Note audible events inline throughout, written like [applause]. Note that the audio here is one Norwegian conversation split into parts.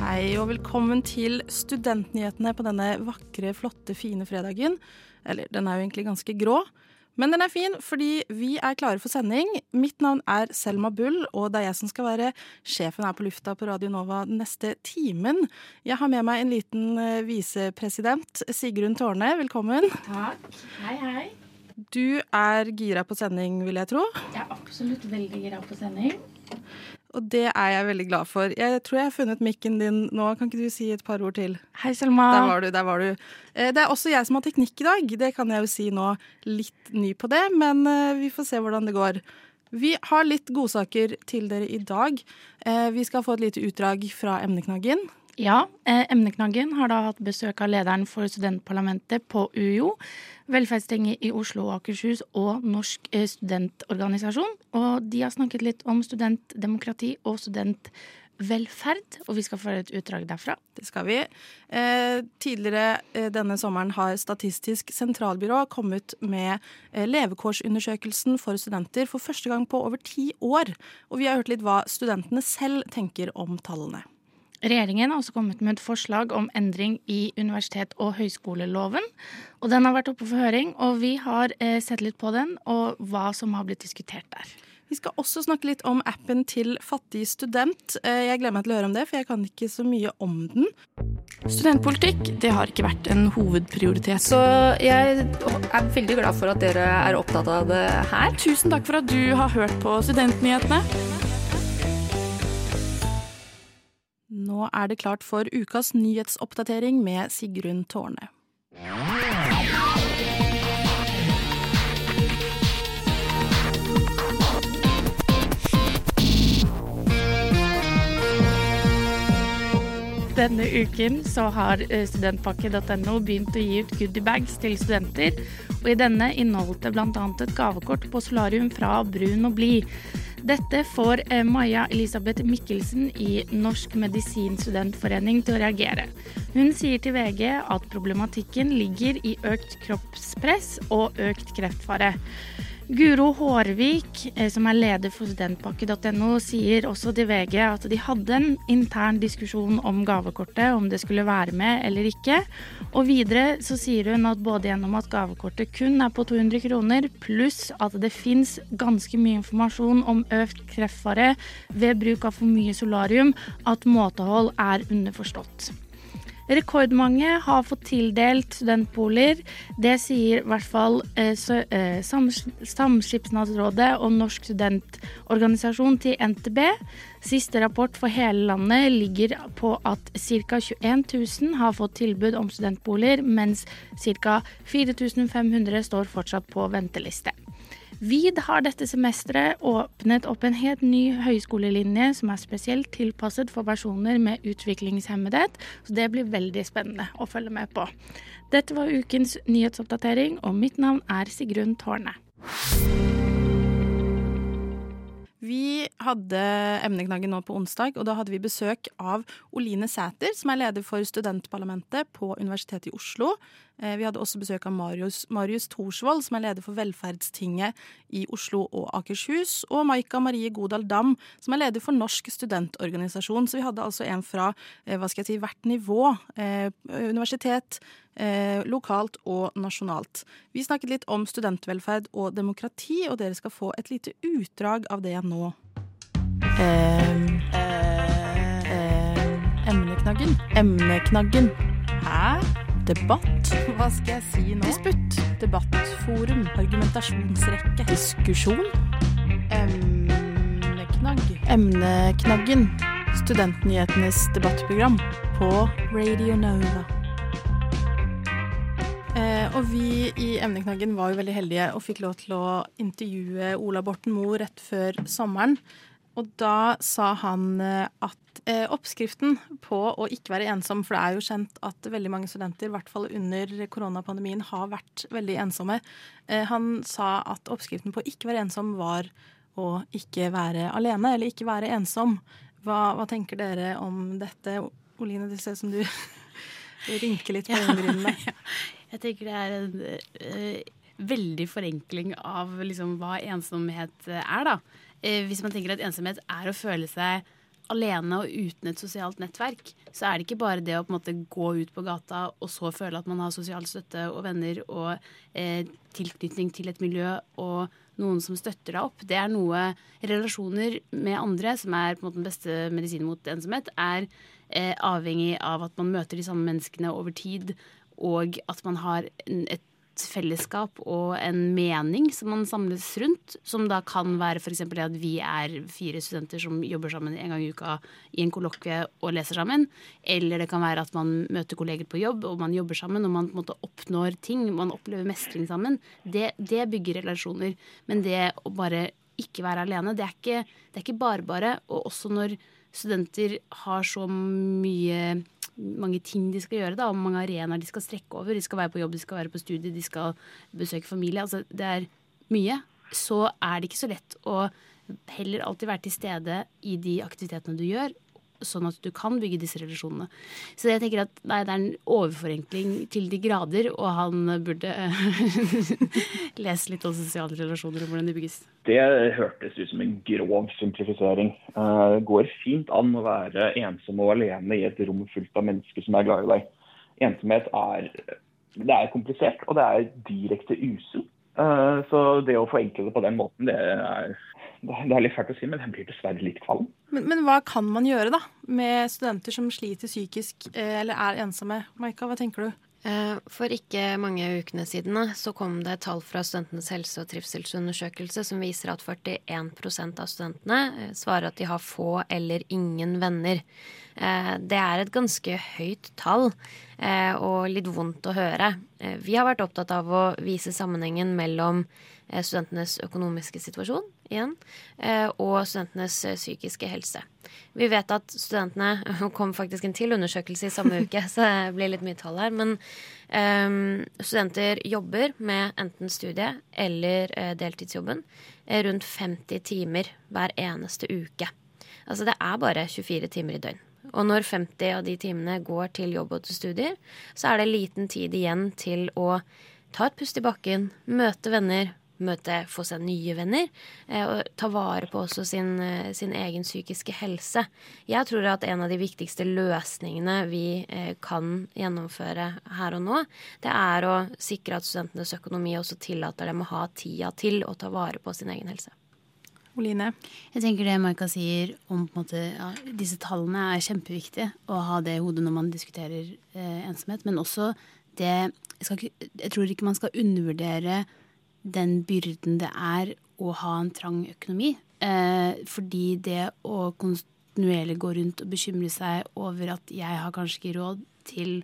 Hei og velkommen til Studentnyhetene på denne vakre, flotte, fine fredagen. Eller, den er jo egentlig ganske grå. Men den er fin, fordi vi er klare for sending. Mitt navn er Selma Bull, og det er jeg som skal være sjefen her på lufta på Radio Nova den neste timen. Jeg har med meg en liten eh, visepresident, Sigrun Tårne. Velkommen. Takk. Hei, hei. Du er gira på sending, vil jeg tro. Jeg er absolutt veldig gira på sending. Og det er jeg veldig glad for. Jeg tror jeg har funnet mikken din nå. Kan ikke du si et par ord til? Hei, Selma. Der var du. der var du. Eh, Det er også jeg som har teknikk i dag. Det kan jeg jo si nå. Litt ny på det, men eh, vi får se hvordan det går. Vi har litt godsaker til dere i dag. Eh, Vi skal få et lite utdrag fra emneknaggen. Ja, eh, Emneknaggen har da hatt besøk av lederen for studentparlamentet på UiO, Velferdstinget i Oslo og Akershus og Norsk eh, studentorganisasjon. Og de har snakket litt om studentdemokrati og studentvelferd, og vi skal få et utdrag derfra. Det skal vi. Eh, tidligere eh, denne sommeren har Statistisk sentralbyrå kommet med eh, levekårsundersøkelsen for studenter for første gang på over ti år. Og vi har hørt litt hva studentene selv tenker om tallene. Regjeringen har også kommet med et forslag om endring i universitet- og høyskoleloven. Og den har vært oppe for høring, og vi har eh, sett litt på den og hva som har blitt diskutert der. Vi skal også snakke litt om appen til Fattig student. Eh, Jeg gleder meg til å høre om det, for jeg kan ikke så mye om den. Studentpolitikk det har ikke vært en hovedprioritet. Så jeg er veldig glad for at dere er opptatt av det her. Tusen takk for at du har hørt på Studentnyhetene. Nå er det klart for ukas nyhetsoppdatering med Sigrun Tårne. Denne uken har eh, studentpakke.no begynt å gi ut goodiebags til studenter. Og i denne inneholdt det bl.a. et gavekort på solarium fra Brun og blid. Dette får eh, Maja Elisabeth Mikkelsen i Norsk medisinstudentforening til å reagere. Hun sier til VG at problematikken ligger i økt kroppspress og økt kreftfare. Guro Hårvik, eh, som er leder for studentpakke.no, sier også til VG at de hadde en intern diskusjon om gavekortet, om det skulle være med eller ikke. Og videre så sier hun at både gjennom at gavekortet kun er på 200 kroner, pluss at det fins ganske mye informasjon om økt kreftfare ved bruk av for mye solarium, at måtehold er underforstått. Rekordmange har fått tildelt studentboliger. Det sier i hvert fall eh, så, eh, Sams- Samskipnadsrådet og Norsk studentorganisasjon til NTB. Siste rapport for hele landet ligger på at ca. 21 000 har fått tilbud om studentboliger, mens ca. 4500 står fortsatt på venteliste. VID har dette semesteret åpnet opp en helt ny høyskolelinje som er spesielt tilpasset for personer med utviklingshemmedhet, så det blir veldig spennende å følge med på. Dette var ukens nyhetsoppdatering, og mitt navn er Sigrun Tårne. Vi hadde emneknaggen nå på onsdag, og da hadde vi besøk av Oline Sæter, som er leder for studentparlamentet på Universitetet i Oslo. Eh, Vi hadde også besøk av Marius, Marius Thorsvold, som er leder for Velferdstinget i Oslo og Akershus, og Maika Marie Godal Dam, som er leder for Norsk studentorganisasjon. Så vi hadde altså en fra eh, hva skal jeg si, hvert nivå. eh, Universitet, lokalt og nasjonalt. Vi snakket litt om studentvelferd og demokrati, og dere skal få et lite utdrag av det nå. Um, emneknaggen. Emneknaggen. Hæ? Debatt? Hva skal jeg si nå? Disputt. Debattforum. Argumentasjonsrekke. Diskusjon. Emneknagg. Emneknaggen. Studentnyhetenes debattprogram på Radio Nova. Eh, og vi i Emneknaggen var jo veldig heldige og fikk lov til å intervjue Ola Borten Moe rett før sommeren. Og da sa han eh, at eh, oppskriften på å ikke være ensom, for det er jo kjent at veldig mange studenter, i hvert fall under koronapandemien, har vært veldig ensomme. Eh, han sa at oppskriften på å ikke være ensom var å ikke være alene, eller ikke være ensom. Hva, hva tenker dere om dette? Oline, det ser ut som du [laughs] rynker litt på øyenbrynene. [laughs] Jeg tenker det er en uh, veldig forenkling av liksom hva ensomhet er, da. Eh, hvis man tenker at ensomhet er å føle seg alene og uten et sosialt nettverk, så er det ikke bare det å på en måte gå ut på gata og så føle at man har sosial støtte og venner og eh, tilknytning til et miljø og noen som støtter deg opp. Det er noe Relasjoner med andre, som er på en måte den beste medisinen mot ensomhet, er eh, avhengig av at man møter de samme menneskene over tid, og at man har et fellesskap og en mening som man samles rundt. Som da kan være f.eks. det at vi er fire studenter som jobber sammen en gang i uka i en kollokvie og leser sammen. Eller det kan være at man møter kolleger på jobb og man jobber sammen og man på en måte oppnår ting. Man opplever mestring sammen. Det, det bygger relasjoner. Men det å bare ikke være alene, det er ikke, det er ikke bare bare. Og også når studenter har så mye mange ting de skal gjøre, da, og mange arenaer de skal strekke over. De skal være på jobb, de skal være på studie, de skal besøke familie. Altså, det er mye. Så er det ikke så lett å heller alltid være til stede i de aktivitetene du gjør, sånn at du kan bygge disse relasjonene. Så jeg tenker at nei, det er en overforenkling til de grader, og han burde [laughs] lese litt om sosiale relasjoner og hvordan de bygges. Det hørtes ut som en grov simplifisering. Eh, det går fint an å være ensom og alene i et rom fullt av mennesker som er glad i deg. Ensomhet er, er komplisert, og det er direkte usunt. Eh, så det å forenkle det på den måten, det er det er litt fælt å si, men den blir dessverre litt kvalm. Men, men, hva kan man gjøre da, med studenter som sliter psykisk eh, eller er ensomme? Maika, hva tenker du? Eh, for ikke mange ukene siden så kom det tall fra Studentenes helse- og trivselsundersøkelse som viser at 41 av studentene svarer at de har få eller ingen venner. Det er et ganske høyt tall og litt vondt å høre. Vi har vært opptatt av å vise sammenhengen mellom studentenes økonomiske situasjon igjen, eh, og studentenes eh, psykiske helse. Vi vet at studentene [laughs] kom faktisk en til undersøkelse i samme uke, så det blir litt mye tall her. Men um, studenter jobber med enten studie eller deltidsjobben rundt 50 timer hver eneste uke. Altså det er bare 24 timer i døgn. Og når 50 av de timene går til jobb og til studier, så er det liten tid igjen til å ta et pust i bakken, møte venner, møte, få seg nye venner. Eh, og ta vare på også sin, eh, sin, egen psykiske helse. Jeg tror at en av de viktigste løsningene vi eh, kan gjennomføre her og nå, det er å sikre at studentenes økonomi også tillater dem å ha tida til å ta vare på sin egen helse. Oline? Jeg tenker det Maika sier om måte, ja, disse tallene er kjempeviktig å ha det i hodet når man diskuterer eh, ensomhet. Men også det jeg, skal, jeg tror ikke man skal undervurdere den byrden det er å ha en trang økonomi. Eh, fordi det å kontinuerlig gå rundt og bekymre seg over at jeg har kanskje ikke råd til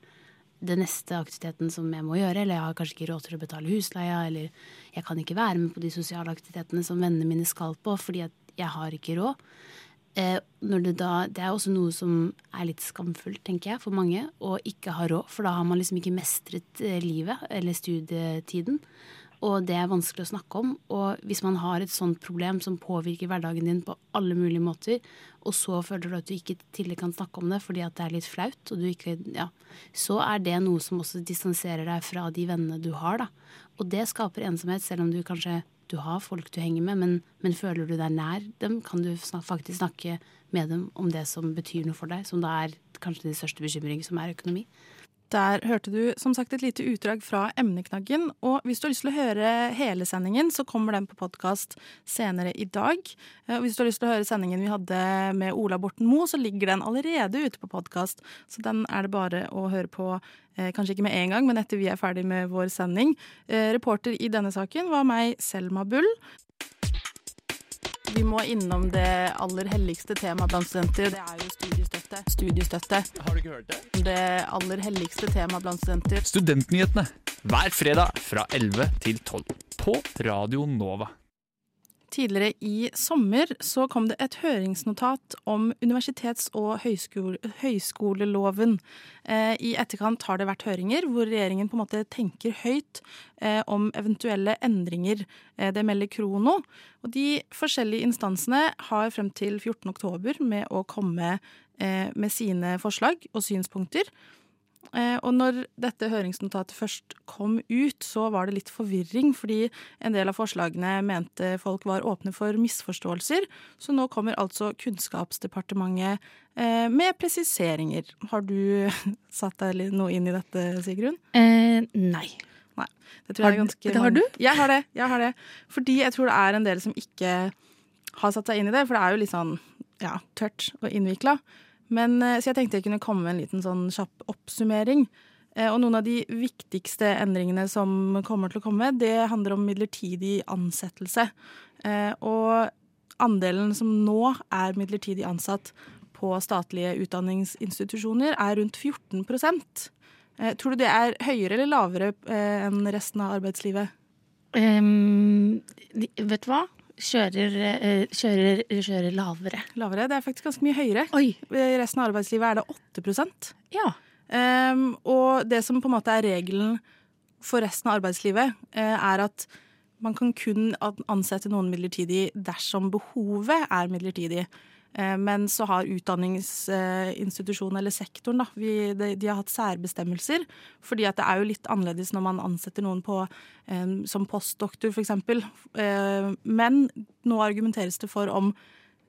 den neste aktiviteten som jeg må gjøre, eller jeg har kanskje ikke råd til å betale husleia, eller jeg kan ikke være med på de sosiale aktivitetene som vennene mine skal på fordi jeg har ikke råd. Eh, det, da, det er også noe som er litt skamfullt, tenker jeg, for mange, å ikke ha råd. For da har man liksom ikke mestret eh, livet eller studietiden og det er vanskelig å snakke om. Og hvis man har et sånt problem som påvirker hverdagen din på alle mulige måter, og så føler du at du ikke tidligere kan snakke om det fordi at det er litt flaut, og du ikke, ja, så er det noe som også distanserer deg fra de vennene du har. da. Og det skaper ensomhet, selv om du kanskje du har folk du henger med, men, men føler du deg nær dem, kan du faktisk snakke med dem om det som betyr noe for deg, som da er kanskje din største bekymring, som er økonomi. Der hørte du som sagt et lite utdrag fra emneknaggen. Og hvis du har lyst til å høre hele sendingen, så kommer den på podkast senere i dag. Og hvis du har lyst til å høre sendingen vi hadde med Ola Borten Moe, så ligger den allerede ute på podkast. Så den er det bare å høre på, eh, kanskje ikke med en gang, men etter vi er ferdig med vår sending. Eh, reporter i denne saken var meg, Selma Bull. Vi må innom det aller helligste temaet blant studenter. Det er jo studiestøtte. Studiestøtte. Har du ikke hørt det? Det aller helligste temaet blant studenter. Studentnyhetene hver fredag fra 11 til 12 på Radio Nova. Tidligere i sommer så kom det et høringsnotat om universitets- og høyskole, høyskoleloven. Eh, I etterkant har det vært høringer hvor regjeringen på en måte tenker høyt eh, om eventuelle endringer. Eh, det melder Krono. Og de forskjellige instansene har frem til 14. oktober med å komme med sine forslag og synspunkter. Eh, og når dette høringsnotatet først kom ut, så var det litt forvirring, fordi en del av forslagene mente folk var åpne for misforståelser. Så nå kommer altså Kunnskapsdepartementet eh, med presiseringer. Har du [laughs] satt deg noe inn i dette, Sigrun? Eh, nei. Nei. Det tror jeg er ganske det har du? Jeg har det. jeg har det. Fordi jeg tror det er en del som ikke har satt seg inn i det. For det er jo litt sånn ja, tørt og innvikla. Men, eh, så jeg tenkte jeg kunne komme med en liten sånn kjapp oppsummering. Eh, og noen av de viktigste endringene som kommer til å komme, det handler om midlertidig ansettelse. Eh, og andelen som nå er midlertidig ansatt på statlige utdanningsinstitusjoner, er rundt 14% Tror du det er høyere eller lavere enn resten av arbeidslivet? Um, vet du hva? Kjører, eh, kjører, kjører, lavere. Lavere? Det er faktisk ganske mye høyere. Oi. I resten av arbeidslivet er det 8% Ja. Um, og det som på en måte er regelen for resten av arbeidslivet, uh, er at man kan kun ansette noen midlertidig dersom behovet er midlertidig. Eh, men så har utdanningsinstitusjonen eller sektoren da, vi, de, de, har hatt særbestemmelser. fordi at det er jo litt annerledes når man ansetter noen på, eh, som postdoktor f.eks. Eh, men nå argumenteres det for om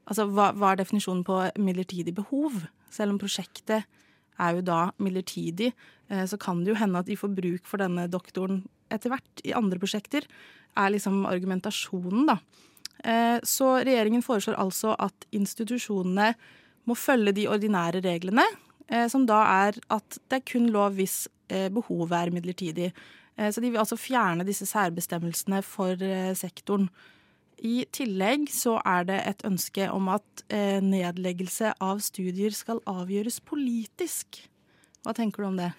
Altså hva, hva er definisjonen på midlertidig behov? Selv om prosjektet er jo da midlertidig, eh, så kan det jo hende at de får bruk for denne doktoren etter hvert i andre prosjekter. Er liksom argumentasjonen, da. Eh, så regjeringen foreslår altså at institusjonene må følge de ordinære reglene, eh, som da er at det er kun lov hvis eh, behovet er midlertidig. Så de vil altså fjerne disse særbestemmelsene for sektoren. I tillegg så er det et ønske om at nedleggelse av studier skal avgjøres politisk. Hva tenker du om det?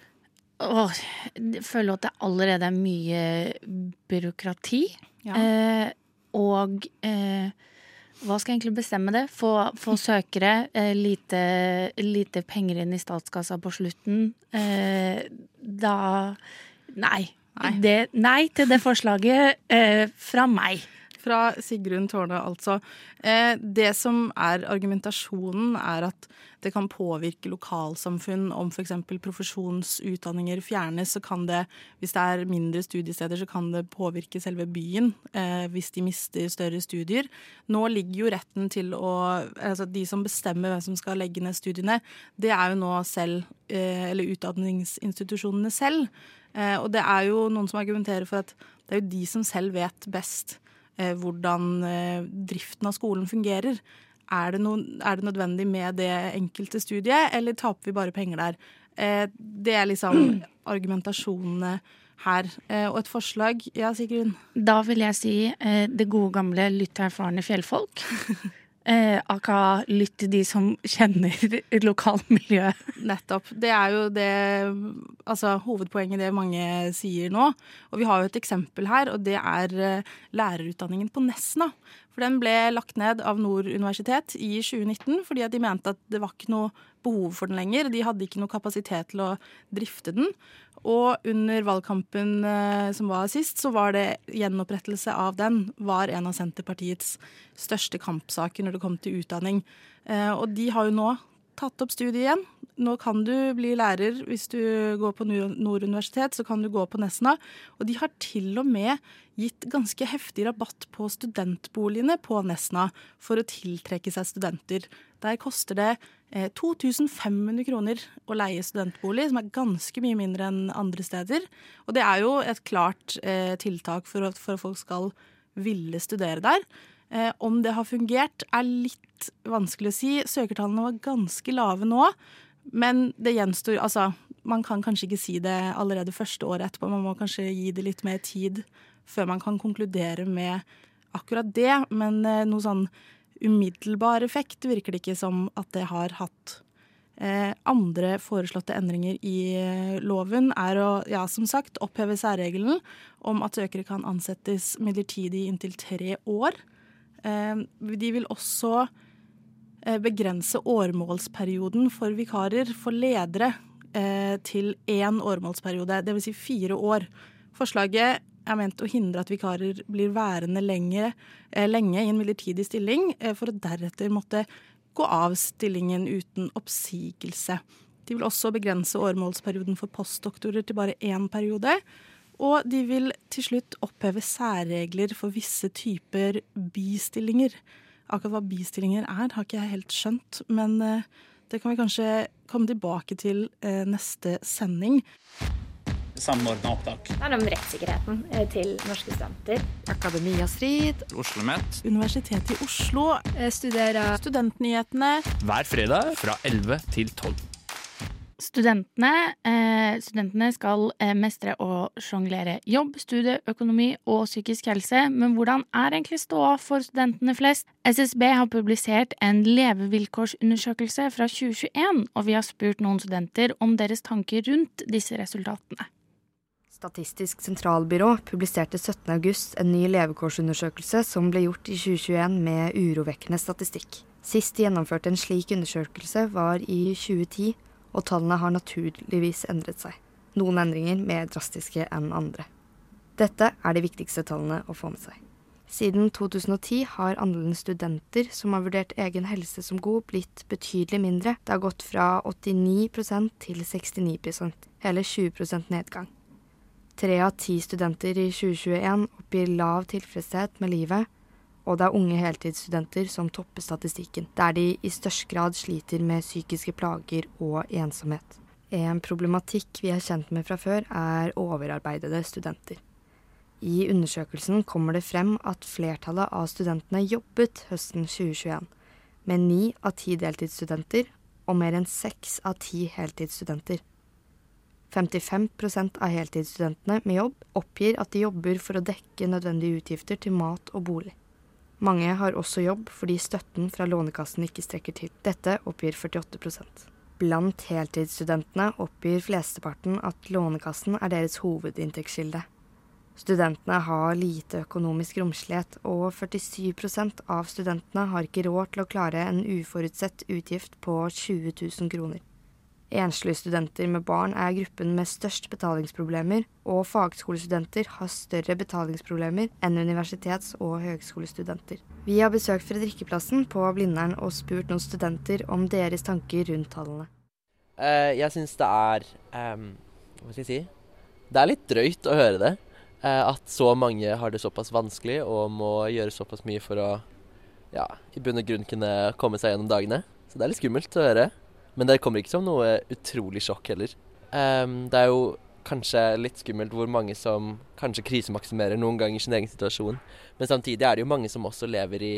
Åh, jeg føler at det allerede er mye byråkrati. Ja. Eh, og eh, hva skal egentlig bestemme det? Få, få søkere, eh, lite, lite, penger inn i statskassa på slutten. Eh, da nei. Nei. Det, nei. til det forslaget eh, fra meg. Fra Sigrun Tårne, altså. Eh, det som er argumentasjonen, er at det kan påvirke lokalsamfunn om f.eks. profesjonsutdanninger fjernes. Så kan det, hvis det er mindre studiesteder, så kan det påvirke selve byen eh, hvis de mister større studier. Nå ligger jo retten til å Altså de som bestemmer hvem som skal legge ned studiene, det er jo nå selv, eh, eller utdanningsinstitusjonene selv. Eh, og det er jo noen som argumenterer for at det er jo de som selv vet best eh, hvordan eh, driften av skolen fungerer. Er det, noen, er det, nødvendig med det enkelte studiet, eller taper vi bare penger der? Eh, det er liksom [clears throat] argumentasjonene her. Eh, og et forslag Ja, Sigrun? Da vil jeg si eh, det gode gamle lytt erfarne fjellfolk. [laughs] Eh, aka lytt til de som kjenner lokalmiljøet. Nettopp. Det er jo det altså, hovedpoenget det mange sier nå. Og vi har jo et eksempel her, og det er eh, lærerutdanningen på Nesna. For den ble lagt ned av Nord universitet i 2019 fordi at de mente at det var ikke noe behov for den lenger. De hadde ikke noe kapasitet til å drifte den. Og under valgkampen eh, som var sist, så var det gjenopprettelse av den var en av Senterpartiets største kampsaker når det kom til utdanning. Eh, og de har jo nå tatt opp studiet igjen. Nå kan du bli lærer hvis du går på Nord universitet, så kan du gå på Nesna. Og de har til og med gitt ganske heftig rabatt på studentboligene på Nesna for å tiltrekke seg studenter. Der koster det 2500 eh, kroner å leie studentbolig, som er ganske mye mindre enn andre steder. Og det er jo et klart eh, tiltak for at, for at folk skal ville studere der. Eh, om det har fungert, er litt vanskelig å si. Søkertallene var ganske lave nå, men det gjenstår Altså, man kan kanskje ikke si det allerede første året etterpå. Man må kanskje gi det litt mer tid før man kan konkludere med akkurat det. Men eh, noe sånn umiddelbar effekt virker det ikke som at det har hatt. Eh, andre foreslåtte endringer i eh, loven er å ja, som sagt, oppheve særregelen om at søkere kan ansettes midlertidig inntil tre år. Eh, de vil også eh, begrense årmålsperioden for vikarer for ledere eh, til én årmålsperiode, dvs. Si fire år. Forslaget er ment å hindre at vikarer blir værende lenge, lenge i en midlertidig stilling, for å deretter måtte gå av stillingen uten oppsigelse. De vil også begrense åremålsperioden for postdoktorer til bare én periode. Og de vil til slutt oppheve særregler for visse typer bistillinger. Akkurat hva bistillinger er, har ikke jeg helt skjønt, men eh, det kan vi kanskje komme tilbake til eh, neste sending. Samordna opptak. Det handler om rettssikkerheten eh, til norske studenter. Akademia Strid. Oslo OsloMet. Universitetet i Oslo. Studerer Studentnyhetene. Hver fredag fra 11 til 12. Studentene, eh, studentene skal eh, mestre å sjonglere jobb, studie, økonomi og psykisk helse, men hvordan er egentlig ståa for studentene flest? SSB har publisert en levevilkårsundersøkelse fra 2021, og vi har spurt noen studenter om deres tanker rundt disse resultatene. Statistisk sentralbyrå publiserte 17.8 en ny levekårsundersøkelse som ble gjort i 2021 med urovekkende statistikk. Sist de gjennomførte en slik undersøkelse var i 2010, og tallene har naturligvis endret seg. Noen endringer mer drastiske enn andre. Dette er de viktigste tallene å få med seg. Siden 2010 har andelen studenter som har vurdert egen helse som god, blitt betydelig mindre. Det har gått fra 89% til 69% hele 20% nedgang. Tre av ti studenter i 2021 oppgir lav tilfredshet med livet, og det er unge heltidsstudenter som topper statistikken, der de i størst grad sliter med psykiske plager og ensomhet. En problematikk vi er kjent med fra før, er overarbeidede studenter. I undersøkelsen kommer det frem at flertallet av studentene jobbet høsten 2021, med ni av ti deltidsstudenter og mer enn seks av ti heltidsstudenter. 55% av heltidsstudentene med jobb oppgir at de jobber for å dekke nødvendige utgifter til mat og bolig. Mange har også jobb fordi støtten fra Lånekassen ikke strekker til. Dette oppgir 48% Blant heltidsstudentene oppgir flesteparten at Lånekassen er deres hovedinntektskilde. Studentene har lite økonomisk romslighet, og 47% av studentene har ikke råd til å klare en uforutsett utgift på 20 000 kroner. Enslige studenter med barn er gruppen med størst betalingsproblemer, og fagskolestudenter har større betalingsproblemer enn universitets- og høgskolestudenter. Vi har besøkt Fredrikkeplassen på Blindern og spurt noen studenter om deres tanker rundt tallene. Uh, jeg syns det er um, Hva skal jeg si? Det er litt drøyt å høre det. Uh, at så mange har det såpass vanskelig og må gjøre såpass mye for å ja, i bunn og grunn kunne komme seg gjennom dagene. Så det er litt skummelt å høre. Men det kommer ikke som noe utrolig sjokk heller. Um, det er jo kanskje litt skummelt hvor mange som kanskje krisemaksimerer noen ganger i sin egen situasjon. Men samtidig er det jo mange som også lever i,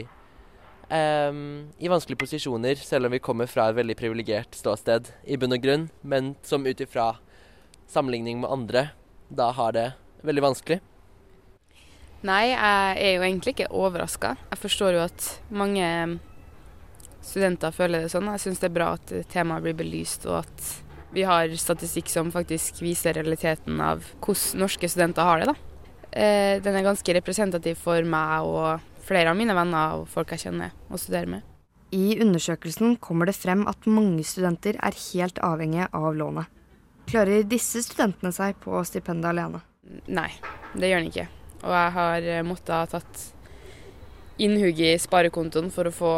um, i vanskelige posisjoner, selv om vi kommer fra et veldig privilegert ståsted i bunn og grunn, men som ut ifra sammenligning med andre da har det veldig vanskelig. Nei, jeg er jo egentlig ikke overraska. Jeg forstår jo at mange studenter føler det sånn. Jeg syns det er bra at temaet blir belyst, og at vi har statistikk som faktisk viser realiteten av hvordan norske studenter har det. da. Eh, den er ganske representativ for meg og flere av mine venner og folk jeg kjenner og studerer med. I undersøkelsen kommer det frem at mange studenter er helt avhengige av lånet. Klarer disse studentene seg på stipendet alene? Nei, det gjør de ikke. Og jeg har måttet ha tatt innhugg i sparekontoen for å få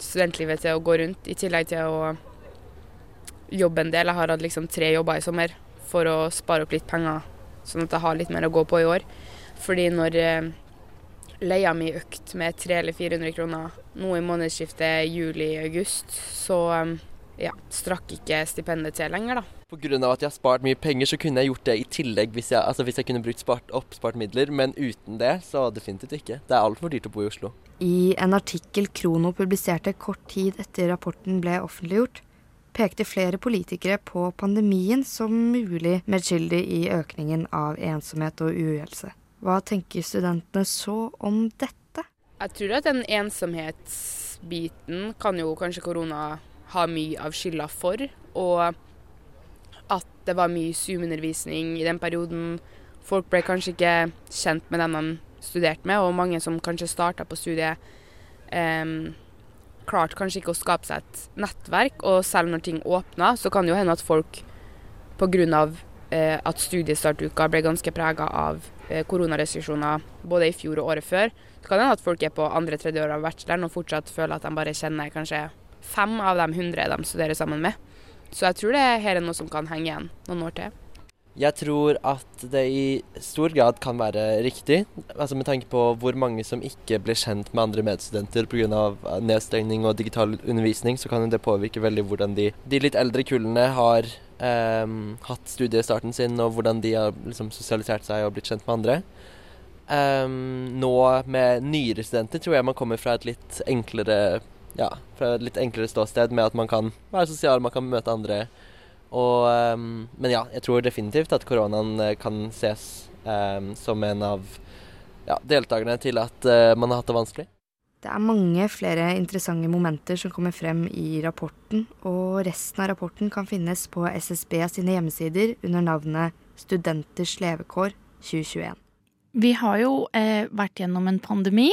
studentlivet til å gå rundt, i tillegg til å jobbe en del. Jeg har hatt liksom tre jobber i sommer for å spare opp litt penger, sånn at jeg har litt mer å gå på i år. Fordi når eh, leia mi økte med 300 eller 400 kroner nå i månedsskiftet juli-august, så eh, ja, strakk ikke stipendet til lenger, da. Pga. at jeg har spart mye penger, så kunne jeg gjort det i tillegg hvis jeg, altså hvis jeg kunne brukt spart, oppspart midler. Men uten det, så definitivt ikke. Det er altfor dyrt å bo i Oslo. I en artikkel Krono publiserte kort tid etter rapporten ble offentliggjort, pekte flere politikere på pandemien som mulig medskyldig i økningen av ensomhet og uhelse. Hva tenker studentene så om dette? Jeg tror at den ensomhetsbiten kan jo kanskje korona ha mye av skylda for. Og at det var mye Zoom-undervisning i den perioden. Folk ble kanskje ikke kjent med den de studerte med, og mange som kanskje starta på studiet, um, klarte kanskje ikke å skape seg et nettverk. Og selv når ting åpna, så kan det jo hende at folk pga. Uh, at studiestartuka ble ganske prega av uh, koronarestriksjoner både i fjor og året før, så kan det hende at folk er på andre-tredje år av bacheloren og fortsatt føler at de bare kjenner kanskje fem av de hundre de studerer sammen med. Så jeg tror det her er noe som kan henge igjen noen år til. Jeg tror at det i stor grad kan være riktig, altså med tanke på hvor mange som ikke blir kjent med andre medstudenter pga. nedstengning og digital undervisning, så kan det påvirke veldig hvordan de, de litt eldre kullene har eh, hatt studiestarten sin, og hvordan de har liksom, sosialisert seg og blitt kjent med andre. Eh, nå med nyere studenter tror jeg man kommer fra et litt enklere ja, fra et litt enklere ståsted med at man kan være sosial, man kan møte andre. Og, um, men ja, jeg tror definitivt at koronaen eh, kan ses um, som en av ja, deltakerne til at uh, man har hatt det vanskelig. Det er mange flere interessante momenter som kommer frem i rapporten, og resten av rapporten kan finnes på SSB sine hjemmesider under navnet Studenters levekår 2021. Vi har jo eh, vært gjennom en pandemi.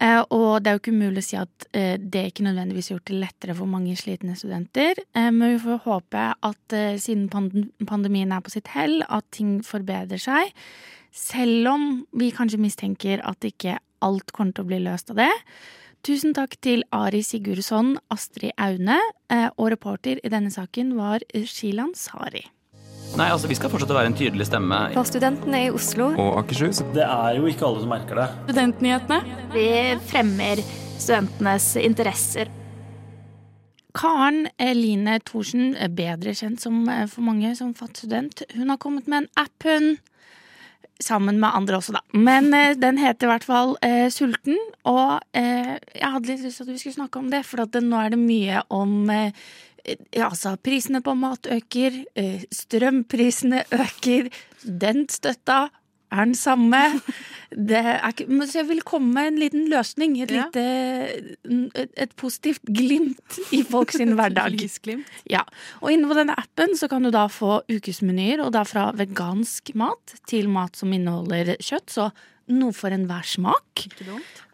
Eh, og det er jo ikke umulig å si at eh, det ikke nødvendigvis har gjort det lettere for mange slitne studenter. Eh, men vi får håpe at siden pandemien er på sitt hell, at ting forbedrer seg. Selv om vi kanskje mistenker at ikke alt kommer til å bli løst av det. Tusen takk til Ari Sigurdsson, Astrid Aune, og reporter i denne saken var Shilan Sari. Nei, altså Vi skal fortsette å være en tydelig stemme. For studentene i Oslo. Og Akershus. Det er jo ikke alle som merker det. Studentnyhetene. Vi fremmer studentenes interesser. Karen Eline Thorsen, bedre kjent som, eh, for mange som student, hun har kommet med en app, hun. Sammen med andre også, da. Men eh, den heter i hvert fall eh, Sulten. Og eh, jeg hadde litt lyst til at vi skulle snakke om det, for det, nå er det mye om eh, altså, prisene på mat øker, eh, strømprisene øker, studentstøtta er den samme. Ikke, så jeg vil komme med en liten løsning. Et, ja. lite, et positivt glimt i folks [laughs] hverdag. ja. Og inne på denne appen så kan du da få ukesmenyer, og da fra vegansk mat til mat som inneholder kjøtt. Så noe for enhver smak.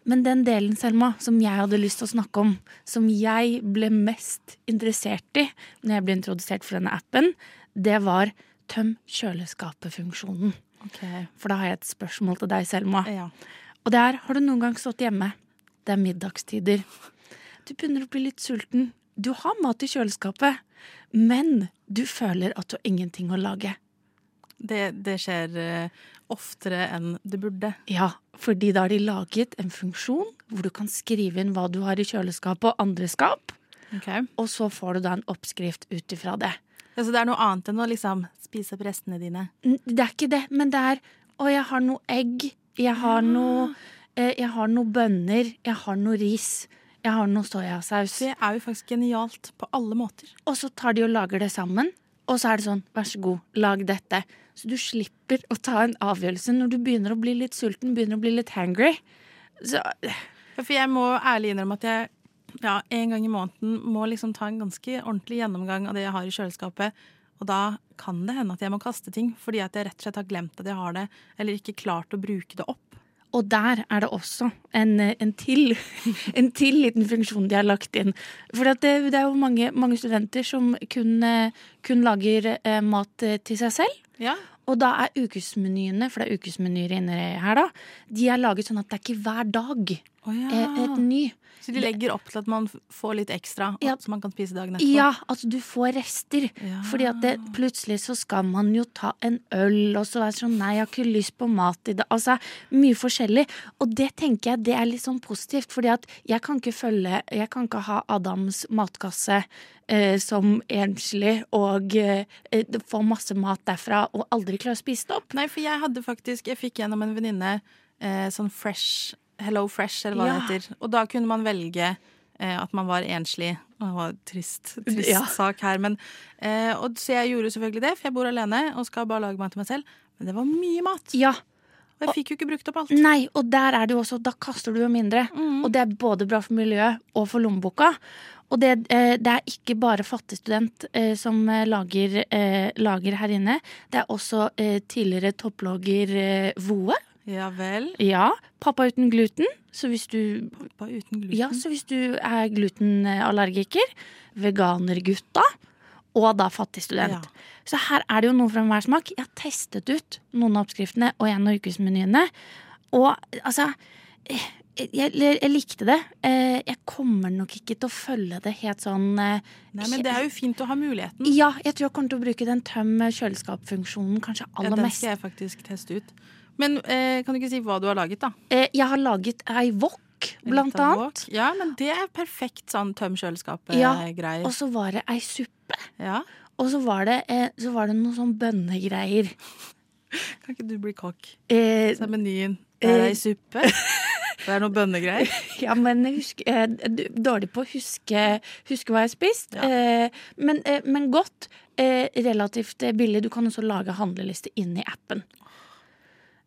Men den delen, Selma, som jeg hadde lyst til å snakke om, som jeg ble mest interessert i når jeg ble introdusert for denne appen, det var tøm kjøleskapet-funksjonen. Okay. For da har jeg et spørsmål til deg, Selma. Ja. Og det er, har du noen gang stått hjemme? Det er middagstider. Du begynner å bli litt sulten. Du har mat i kjøleskapet, men du føler at du har ingenting å lage. Det, det skjer uh, oftere enn det burde. Ja, fordi da har de laget en funksjon hvor du kan skrive inn hva du har i kjøleskapet og andre skap. Okay. Og så får du da en oppskrift ut ifra det. Ja, Så det er noe annet enn å liksom spise opp restene dine? Det er ikke det, men det er Å, jeg har noe egg. Jeg har noe eh, Jeg har noe bønner. Jeg har noe ris. Jeg har noe soyasaus. Det er jo faktisk genialt på alle måter. Og så tar de og lager det sammen. Og så er det sånn, vær så god, lag dette. Så du slipper å ta en avgjørelse når du begynner å bli litt sulten, begynner å bli litt hangry. Så For jeg må ærlig innrømme at jeg ja, en gang i måneden må liksom ta en ganske ordentlig gjennomgang av det jeg har i kjøleskapet. Og da kan det hende at jeg må kaste ting fordi at jeg rett og slett har glemt at jeg har det, eller ikke klart å bruke det opp. Og der er det også en, en, til, [laughs] en til liten funksjon de har lagt inn. For det, det, er jo mange, mange studenter som kun, kun lager eh, mat til seg selv. Ja. Og da er ukesmenyene, for det er ukesmenyer inne her, da, de er laget sånn at det er ikke hver dag oh, ja. Eh, et ny. Så de legger opp til at man får litt ekstra, ja. så man kan spise dagen etterpå? Ja, altså du får rester. Ja. Fordi at det, plutselig så skal man jo ta en øl, og så er det sånn nei, jeg har ikke lyst på mat i dag. Altså mye forskjellig. Og det tenker jeg det er litt sånn positivt, fordi at jeg kan ikke følge Jeg kan ikke ha Adams matkasse eh, som enslig og eh, få masse mat derfra og aldri klare å spise det opp. Nei, for jeg hadde faktisk Jeg fikk gjennom en venninne eh, sånn fresh Hello Fresh, eller hva ja. det heter. Og da kunne man velge eh, at man var enslig. Det var en trist, trist ja. sak her. Men, eh, og, så jeg gjorde selvfølgelig det, for jeg bor alene og skal bare lage mat til meg selv. Men det var mye mat. Ja. Og jeg fikk jo ikke brukt opp alt. Nei, og der er det jo også, da kaster du jo mindre. Mm. Og det er både bra for miljøet og for lommeboka. Og det, eh, det, er ikke bare fattig student eh, som eh, lager, lager, her inne. Det er også tidligere topplogger Voe ja vel. Ja. Pappa uten gluten. Så hvis du, Pappa uten gluten? Ja, så hvis du er glutenallergiker, veganergutta og da fattig student. Ja. Så her er det jo noe fra enhver smak. Jeg har testet ut noen av oppskriftene og en av ukesmenyene. Og altså jeg, jeg, jeg likte det. Eh, jeg kommer nok ikke til å følge det helt sånn eh, Nei, men det er jo fint å ha muligheten. Ja, jeg tror jeg kommer til å bruke den tøm kjøleskapfunksjonen kanskje aller mest. Ja, den skal jeg faktisk teste ut. Men eh, kan du ikke si hva du har laget, da? Eh, jeg har laget ei wok, blant annet. wok. Ja, men det er perfekt sånn tøm Ja, kjøleskapet-greier. og så var det ei suppe. Ja. Og så var det, eh, så var det noen sånn bønnegreier. Kan ikke du bli kokk? Eh, Så er menyen Det er eh, ei suppe. Det er noen bønnegreier. [laughs] Ja, men jeg husker, eh, d- dårlig på å huske, huske hva jeg har spist. Eh, men, eh, men godt. Eh, relativt eh, billig. Du kan også lage handleliste i appen.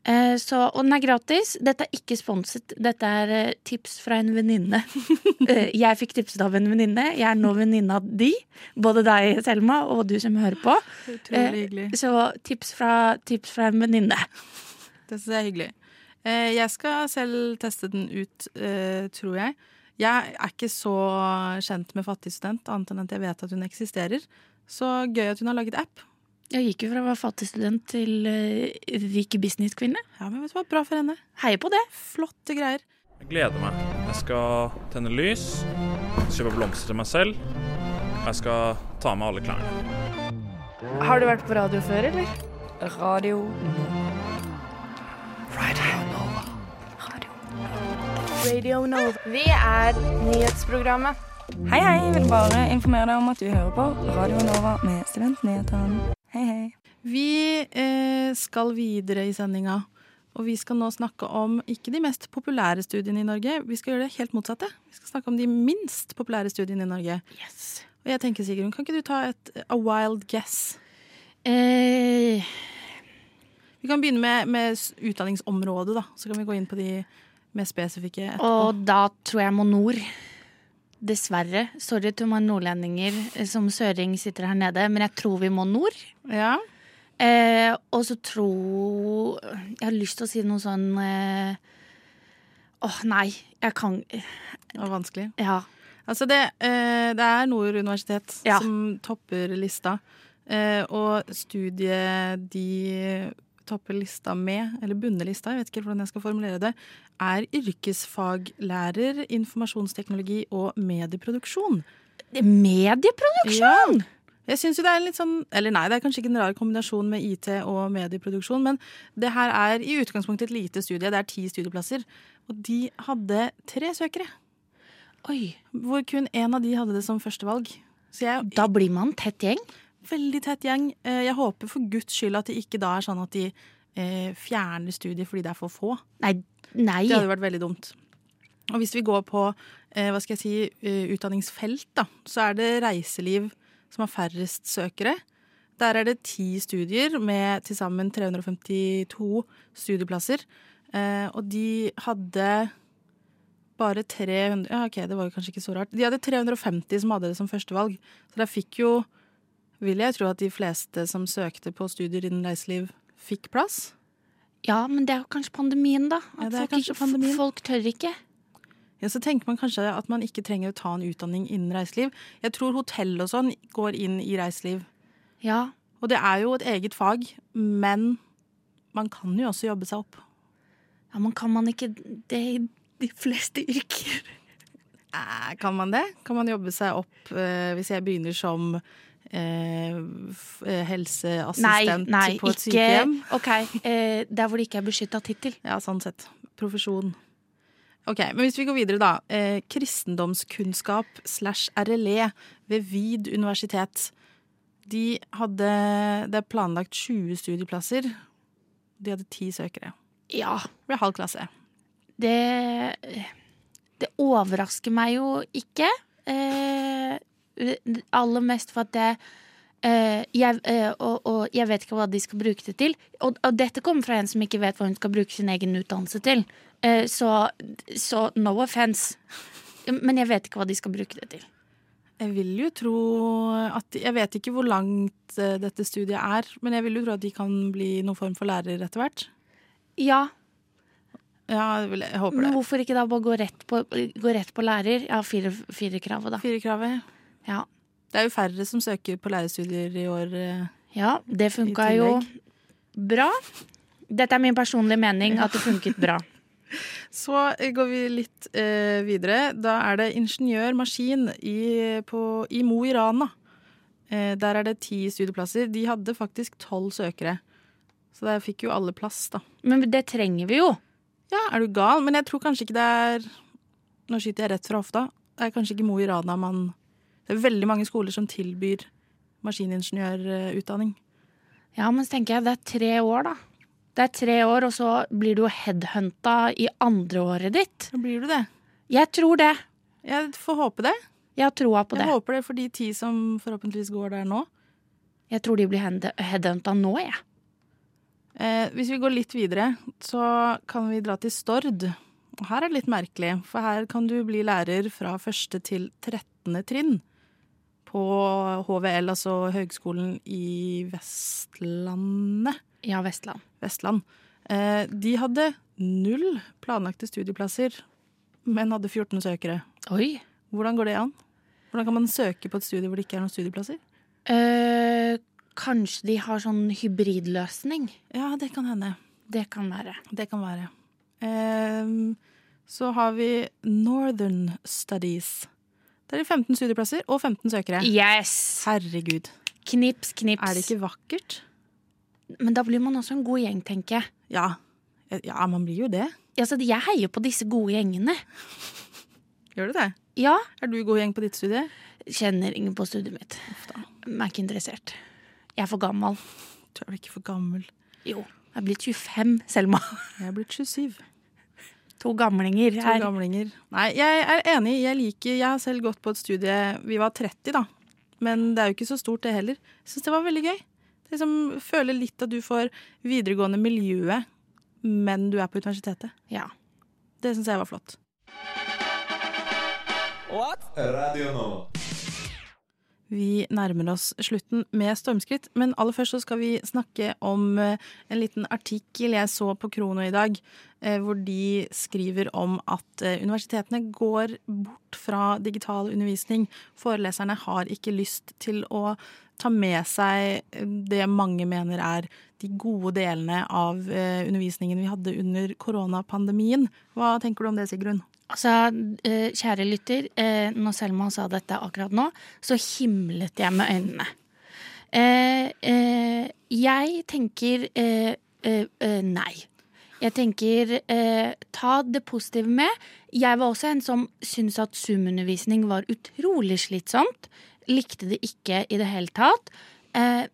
Eh, så, og den er gratis. Dette er ikke sponset. Dette er eh, tips fra en venninne. [laughs] eh, jeg fikk tipset av en venninne. Jeg er nå venninne av de. Både deg, Selma, og du som hører på. Så tips fra, tips fra en venninne. Det syns jeg er hyggelig. Jeg skal selv teste den ut, tror jeg. Jeg er ikke så kjent med fattig student, annet enn at jeg vet at hun eksisterer. Så gøy at hun har laget app. Jeg gikk jo fra å være fattig student til uh, rik businesskvinne. Ja, men vet du hva, Bra for henne. Heier på det. Flotte greier. Jeg gleder meg. Jeg skal tenne lys, kjøpe blomster til meg selv. Jeg skal ta med alle klærne. Har du vært på radio før, eller? Radio Radio Nova. Vi er nyhetsprogrammet. Hei, hei. Jeg vil bare informere deg om at du hører på Radio Nova med Studentnyhetene. Hei, hei. Vi eh, skal videre i sendinga. Og vi skal nå snakke om ikke de mest populære studiene i Norge. Vi skal gjøre det helt motsatte. Vi skal snakke om de minst populære studiene i Norge. Og jeg tenker, Sigrun, kan ikke du ta et a wild guess? Eh, Vi kan begynne med, med utdanningsområdet, da. Så kan vi gå inn på de mer spesifikke etterpå. og da tror jeg må nord. Dessverre. Sorry til mange nordlendinger eh, som søring sitter her nede, men jeg tror vi må nord. Ja. Eh, og så tror Jeg har lyst til å si noe sånn eh, Åh, nei. Jeg kan Det var vanskelig. Ja. Altså det, eh, det er Nord universitet Ja. som topper lista. Eh, og studiet de topper lista med, eller bunnelista, jeg vet ikke hvordan jeg skal formulere det, er yrkesfaglærer, informasjonsteknologi og medieproduksjon. Medieproduksjon? Ja. Jeg synes jo det er litt sånn, eller nei, det er kanskje ikke en rar kombinasjon med IT og medieproduksjon, men det her er i utgangspunktet et lite studie. Det er ti studieplasser. Og de hadde tre søkere. Oi. Hvor kun én av de hadde det som førstevalg. Så jeg, Da blir man tett gjeng. Veldig tett gjeng. Eh, Jeg håper for guds skyld at det ikke da er sånn at de eh, fjerner studiet fordi det er for få. Nei. nei. Det hadde vært veldig dumt. Og hvis vi går på eh, hva skal jeg si, eh, utdanningsfelt, da, så er det reiseliv som har færrest søkere. Der er det ti studier med til sammen 352 studieplasser. Eh, og de hadde bare 300 Ja, OK, det var jo kanskje ikke så rart. De hadde 350 som hadde det som førstevalg. Så der fikk jo, vil jeg tro at de fleste som søkte på studier innen reiseliv, fikk plass. Ja, men det er jo kanskje pandemien, da. Ja, At det er folk, pandemien. folk tør ikke. Ja, så tenker man kanskje at man ikke trenger å ta en utdanning innen reiseliv. Jeg tror hotell og sånn går inn i reiseliv. Ja. Og det er jo et eget fag, men man kan jo også jobbe seg opp. Ja, men kan man ikke det i de fleste yrker? Kan man det? Kan man jobbe seg opp eh, hvis jeg begynner som eh, eh, helseassistent nei, nei, på et ikke sykehjem? OK. Eh, der hvor det ikke er beskytta tittel. Ja, sånn sett. Profesjon. Ok, men Hvis vi går videre, da. Eh, kristendomskunnskap slash RLE ved VID universitet. De hadde Det er planlagt 20 studieplasser. De hadde ti søkere. Ja. Det ble halv klasse. Det Det overrasker meg jo ikke. Eh, aller mest for at det Uh, jeg, uh, og, og jeg vet ikke hva de skal bruke det til. Og, og dette kommer fra en som ikke vet hva hun skal bruke sin egen utdannelse til. Uh, så, så no offence. Men jeg vet ikke hva de skal bruke det til. Jeg vil jo tro at Jeg vet ikke hvor langt dette studiet er, men jeg vil jo tro at de kan bli noen form for lærer etter hvert. Ja, Ja, jeg, jeg håper men det. hvorfor ikke da bare gå rett på, gå rett på lærer? Ja, fire, fire kravet, da. Firekravet. Ja. Det er jo færre som søker på lærerstudier i år. eh, Ja, det funka jo bra. Dette er min personlige mening, at det funket bra. [laughs] Så eh, går vi litt eh, videre. Da er det ingeniør-maskin i, på- i Mo i Rana. Eh, der er det ti studieplasser. De hadde faktisk tolv søkere. Så der fikk jo alle plass, da. Men det trenger vi jo. Ja, er du gal? Men jeg tror kanskje ikke det er Nå skyter jeg rett fra hofta. Det er kanskje ikke Mo i Rana man Det er veldig mange skoler som tilbyr maskiningeniørutdanning. Ja, men så tenker jeg det er tre år, da. Det er tre år, og så blir du jo headhunta i andreåret ditt. Blir du det? Jeg tror det. Jeg får håpe det. Jeg har troa på Jeg det. håper det for de ti som forhåpentligvis går der nå. Jeg tror de blir head- headhunta nå, jeg. Eh, hvis vi går litt videre, så kan vi dra til Stord. Her er det litt merkelig, for her kan du bli lærer fra første til 13. trinn. På HVL, altså Høgskolen i Vestlandet. Ja, Vestland. Vestland. Eh, de hadde null planlagte studieplasser, men hadde 14 søkere. Oi. Hvordan går det an? Hvordan kan man søke på et studie hvor det ikke er noen studieplasser? Eh, kanskje de har sånn hybridløsning? Ja, det kan hende. Det kan være. Det kan være. Eh, så har vi Northern Studies. Der er det 15 studieplasser og 15 søkere. Yes! Herregud. Knips, knips. Er det ikke vakkert? Men da blir man også en god gjeng, tenker jeg. Ja. Ja, man blir jo det. Altså, jeg heier på disse gode gjengene. [laughs] Gjør du det? Ja. Er du god gjeng på ditt studie? Kjenner ingen på studiet mitt. Er ikke interessert. Jeg er for gammel. Du er vel ikke for gammel? Jo. Jeg er blitt 25, Selma. Jeg er blitt 27. To gamlinger To gamlinger. Nei, jeg er enig. Jeg liker Jeg har selv gått på et studie Vi var 30, da. Men det er jo ikke så stort, det heller. Jeg syns det var veldig gøy. Det liksom Føler litt at du får videregående miljøet, men du er på universitetet. Ja. Det syns jeg var flott. What? Radio Nova. Vi nærmer oss slutten med stormskritt, men aller først så skal vi snakke om eh, en liten artikkel jeg så på Krono i dag, eh, hvor de skriver om at eh, universitetene går bort fra digital undervisning. Foreleserne har ikke lyst til å ta med seg det mange mener er de gode delene av undervisningen vi hadde under koronapandemien. Hva tenker du om det, Sigrun? Altså, kjære lytter, eh, når Selma sa dette akkurat nå, så himlet jeg med øynene. Eh, jeg tenker nei. Jeg tenker ta det positive med. Jeg var også en som syntes at Zoom-undervisning var utrolig slitsomt. Likte det ikke i det hele tatt.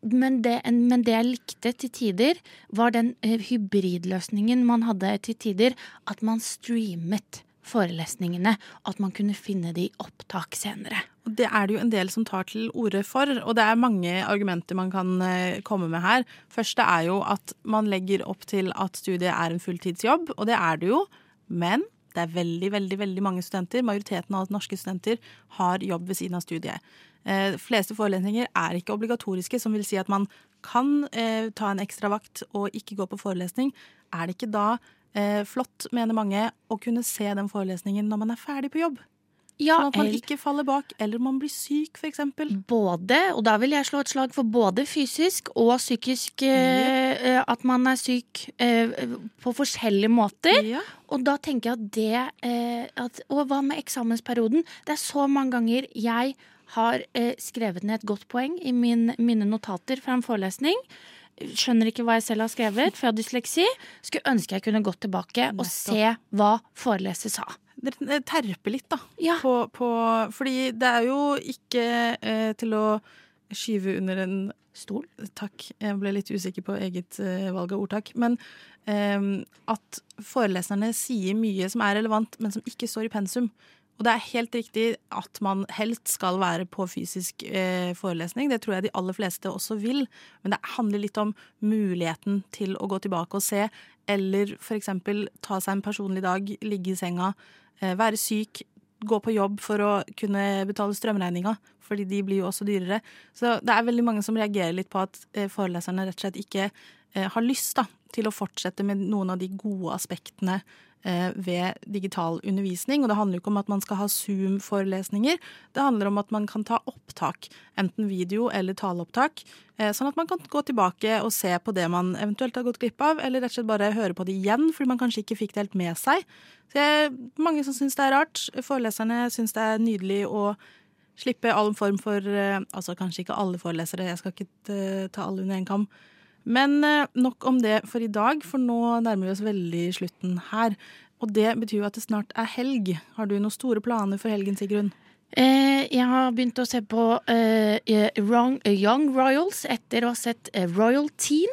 Men, det, men det jeg likte til tider, var den hybridløsningen man hadde til tider. At man streamet forelesningene, at man kunne finne det i opptak senere. Det er det jo en del som tar til orde for, og det er mange argumenter man kan eh, komme med her. Første er jo at man legger opp til at studiet er en fulltidsjobb, og det er det jo. Men det er veldig, veldig, veldig mange studenter, majoriteten av norske studenter, har jobb ved siden av studiet. Eh, De fleste forelesninger er ikke obligatoriske, som vil si at man kan eh, ta en ekstra vakt og ikke gå på forelesning. Er det ikke da flott, mener mange, å kunne se den forelesningen når man er ferdig på jobb? Ja, sånn at man ikke faller bak, eller man blir syk, for eksempel. Både, og da vil jeg slå et slag for både fysisk og psykisk eh, eh, At man er syk eh, på forskjellige måter. Og da tenker jeg at det eh, at, Og hva med eksamensperioden? Det er så mange ganger jeg har eh, skrevet ned et godt poeng i min, mine notater fra en forelesning. Skjønner ikke hva jeg selv har skrevet, for jeg har dysleksi. Skulle ønske jeg kunne gått tilbake og se hva foreleser sa. Terpe litt, da. På, på, fordi det er jo ikke eh, til å skyve under en Stol? Takk. Jeg ble litt usikker på eget eh, valg av ordtak. Men eh, at foreleserne sier mye som er relevant, men som ikke står i pensum. Og det er helt riktig at man helst skal være på fysisk eh, forelesning. Det tror jeg de aller fleste også vil. Men det handler litt om muligheten til å gå tilbake og se. Eller f.eks. ta seg en personlig dag, ligge i senga, eh, være syk, gå på jobb for å kunne betale strømregninga, fordi de blir jo også dyrere. Så det er veldig mange som reagerer litt på at eh, foreleserne rett og slett ikke eh, har lyst da, til å fortsette med noen av de gode aspektene eh, ved digital undervisning. Og det handler jo ikke om at man skal ha Zoom-forelesninger. Det handler om at man kan ta opptak, enten video eller taleopptak. eh, Sånn at man kan gå tilbake og se på det man eventuelt har gått glipp av, eller rett og slett bare høre på det igjen, fordi man kanskje ikke fikk det helt med seg. Så jeg, mange som syns det er rart. Foreleserne syns det er nydelig å slippe all form for eh, Altså kanskje ikke alle forelesere, jeg skal ikke ta alle under én kam. Men eh, nok om det for i dag, for nå nærmer vi oss veldig slutten her. Og det betyr jo at det snart er helg. Har du noen store planer for helgen, Sigrun? Eh, jeg har begynt å se på eh, Young Royals etter å ha sett eh, Royal Teen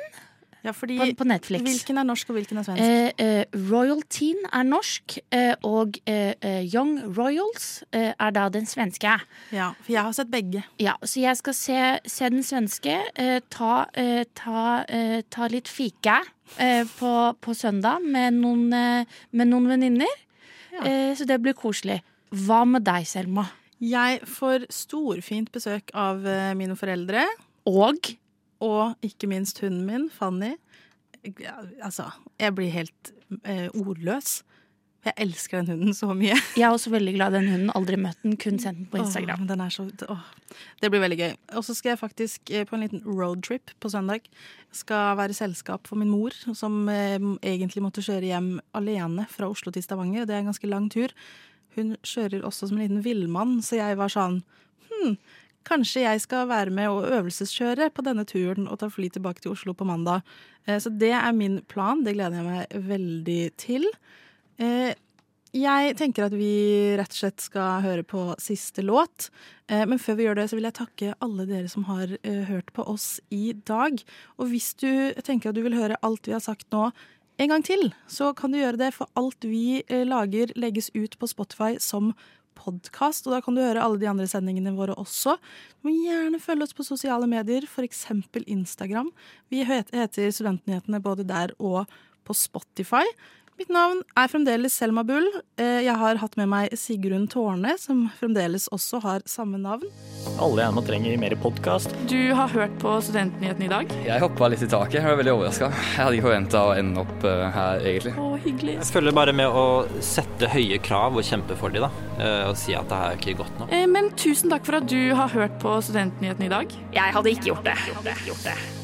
på, på Netflix. Hvilken er norsk, og hvilken er svensk? Eh, eh, Royal Teen er norsk, eh, og eh, eh, Young Royals eh, er da den svenske. Ja, for jeg har sett begge. Ja, Så jeg skal se, se den svenske, ta, ta, ta litt fike eh, på, på søndag med noen, med noen venninner. Eh, så det blir koselig. Hva med deg, Selma? Jeg får storfint besøk av mine foreldre. Og? Og ikke minst hunden min, Fanny. Ja, altså, jeg blir helt eh, ordløs. Jeg elsker den hunden så mye. [laughs] Jeg er også veldig glad i den hunden. Aldri møtt den, kun sendt den på Instagram. Åh, den så. Det blir veldig gøy. Og så skal jeg faktisk eh, på en liten roadtrip på søndag. Jeg skal være selskap for min mor, som eh, egentlig måtte kjøre hjem alene fra Oslo til Stavanger. Det er en ganske lang tur. Hun kjører også som en liten villmann, så jeg var sånn hm, Kanskje jeg skal være med og øvelseskjøre på denne turen og ta fly tilbake til Oslo på mandag. Eh, Så det er min plan. Det gleder jeg meg veldig til. Eh, Jeg tenker at vi rett og slett skal høre på siste låt. Eh, Men før vi gjør det, så vil jeg takke alle dere som har hørt på oss i dag. Og hvis du tenker at du vil høre alt vi har sagt nå en gang til, så kan du gjøre det, for alt vi lager legges ut på Spotify som podkast, og da kan du høre alle de andre sendingene våre også. Du må gjerne følge oss på sosiale medier, f.eks. Instagram. Vi heter Studentnyhetene både der og på Spotify. Mitt navn er fremdeles Selma Bull. Eh, Jeg har hatt med meg Sigrun Tårne, som fremdeles også har samme navn. Alle gjerne trenger mer podkast. Du har hørt på Studentnyhetene i dag? Jeg hoppa litt i taket. Jeg var veldig overraska. Jeg hadde ikke forventa å ende opp eh, her, egentlig. Å, hyggelig. Jeg følger bare med å sette høye krav og kjempe for dem, da. Eh, Og si at det her er ikke godt nok. Eh, Men tusen takk for at du har hørt på Studentnyhetene i dag. Jeg hadde ikke gjort det.